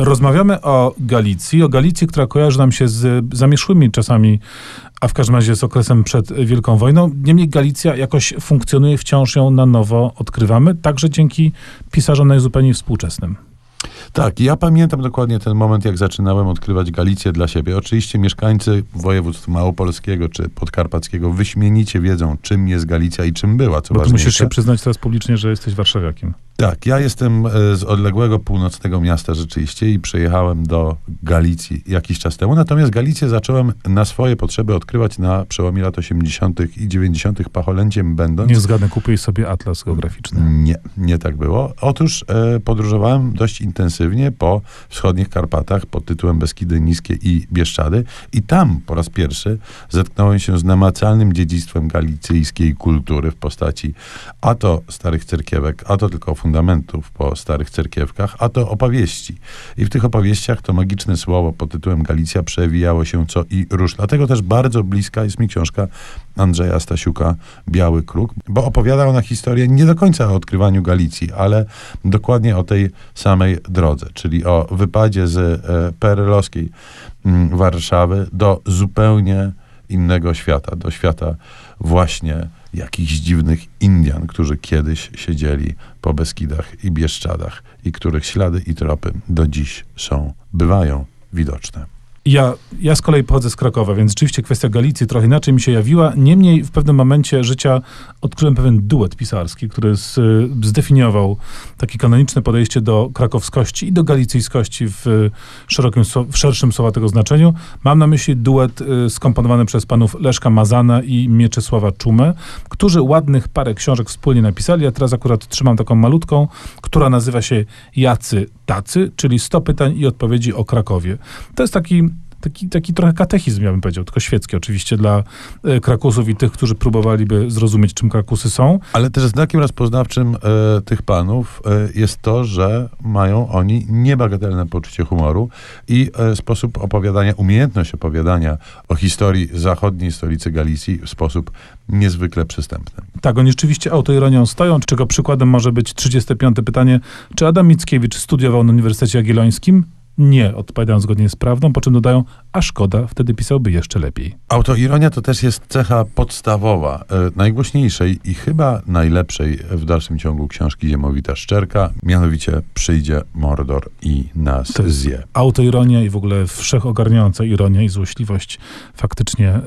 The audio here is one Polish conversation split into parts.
Rozmawiamy o Galicji, o Galicji, która kojarzy nam się z zamierzchłymi czasami, a w każdym razie z okresem przed Wielką Wojną. Niemniej Galicja jakoś funkcjonuje, wciąż ją na nowo odkrywamy, także dzięki pisarzom najzupełniej współczesnym. Tak, ja pamiętam dokładnie ten moment, jak zaczynałem odkrywać Galicję dla siebie. Oczywiście mieszkańcy województw małopolskiego czy podkarpackiego wyśmienicie wiedzą, czym jest Galicja i czym była, co Bo ważniejsze. musisz się przyznać teraz publicznie, że jesteś warszawiakiem. Tak, ja jestem e, z odległego północnego miasta rzeczywiście i przyjechałem do Galicji jakiś czas temu. Natomiast Galicję zacząłem na swoje potrzeby odkrywać na przełomie lat 80. i 90. pacholęciem będąc. Nie zgadnę, kupiłeś sobie atlas geograficzny. Nie, nie tak było. Otóż e, podróżowałem dość intensywnie po wschodnich Karpatach pod tytułem Beskidy Niskie i Bieszczady i tam po raz pierwszy zetknąłem się z namacalnym dziedzictwem galicyjskiej kultury w postaci a to starych cerkiewek, a to tylko fundamentów po starych cerkiewkach, a to opowieści. I w tych opowieściach to magiczne słowo pod tytułem Galicja przewijało się co i róż. Dlatego też bardzo bliska jest mi książka Andrzeja Stasiuka Biały Kruk, bo opowiada ona historię nie do końca o odkrywaniu Galicji, ale dokładnie o tej samej drodze, czyli o wypadzie z e, perelowskiej mm, Warszawy do zupełnie innego świata, do świata właśnie jakichś dziwnych Indian, którzy kiedyś siedzieli po Beskidach i Bieszczadach i których ślady i tropy do dziś są, bywają widoczne. Ja, ja z kolei pochodzę z Krakowa, więc rzeczywiście kwestia Galicji trochę inaczej mi się jawiła. Niemniej w pewnym momencie życia odkryłem pewien duet pisarski, który z, zdefiniował takie kanoniczne podejście do krakowskości i do galicyjskości w, szerokim, w szerszym słowa tego znaczeniu. Mam na myśli duet y, skomponowany przez panów Leszka Mazana i Mieczysława Czumę, którzy ładnych parę książek wspólnie napisali. Ja teraz akurat trzymam taką malutką, która nazywa się Jacy Tacy, czyli 100 pytań i odpowiedzi o Krakowie. To jest taki taki, taki trochę katechizm, ja bym powiedział, tylko świecki oczywiście dla e, Krakusów i tych, którzy próbowaliby zrozumieć, czym Krakusy są. Ale też znakiem rozpoznawczym e, tych panów e, jest to, że mają oni niebagatelne poczucie humoru i e, sposób opowiadania, umiejętność opowiadania o historii zachodniej stolicy Galicji w sposób niezwykle przystępny. Tak, oni rzeczywiście autoironią stoją, czego przykładem może być 35. pytanie, czy Adam Mickiewicz studiował na Uniwersytecie Jagiellońskim? Nie, odpowiadają zgodnie z prawdą, po czym dodają, a szkoda, wtedy pisałby jeszcze lepiej. Autoironia to też jest cecha podstawowa, e, najgłośniejszej i chyba najlepszej w dalszym ciągu książki Ziemowita Szczerka, mianowicie Przyjdzie Mordor i nas To zje. Autoironia i w ogóle wszechogarniająca ironia i złośliwość faktycznie y,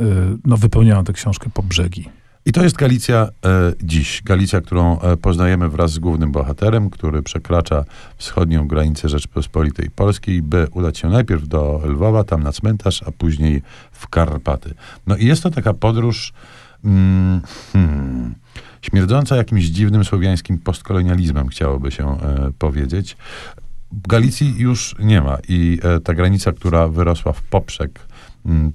no, wypełniają tę książkę po brzegi. I to jest Galicja e, dziś. Galicja, którą e, poznajemy wraz z głównym bohaterem, który przekracza wschodnią granicę Rzeczpospolitej Polskiej, by udać się najpierw do Lwowa, tam na cmentarz, a później w Karpaty. No i jest to taka podróż mm, hmm, śmierdząca jakimś dziwnym słowiańskim postkolonializmem, chciałoby się e, powiedzieć. Galicji już nie ma i e, ta granica, która wyrosła w poprzek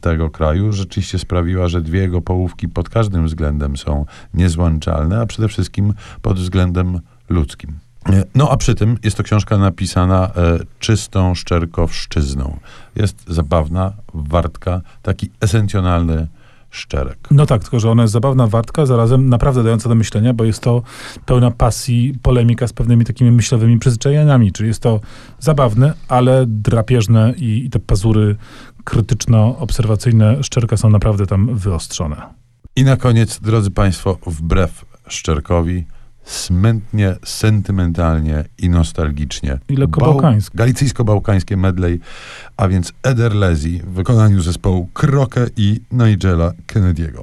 tego kraju, rzeczywiście sprawiła, że dwie jego połówki pod każdym względem są niezłączalne, a przede wszystkim pod względem ludzkim. E, No a przy tym jest to książka napisana e, czystą szczerkowszczyzną. Jest zabawna, wartka, taki esencjonalny szczerek. No tak, tylko że ona jest zabawna, wartka, zarazem naprawdę dająca do myślenia, bo jest to pełna pasji, polemika z pewnymi takimi myślowymi przyzwyczajeniami, czyli jest to zabawne, ale drapieżne i, i te pazury krytyczno-obserwacyjne Szczerka są naprawdę tam wyostrzone. I na koniec, drodzy Państwo, wbrew Szczerkowi, smętnie, sentymentalnie i nostalgicznie. I lekko Bał- bałkańsko. Galicyjsko-bałkańskie medley, a więc Ederlezi w wykonaniu zespołu Krokę i Nigela Kennedy'ego.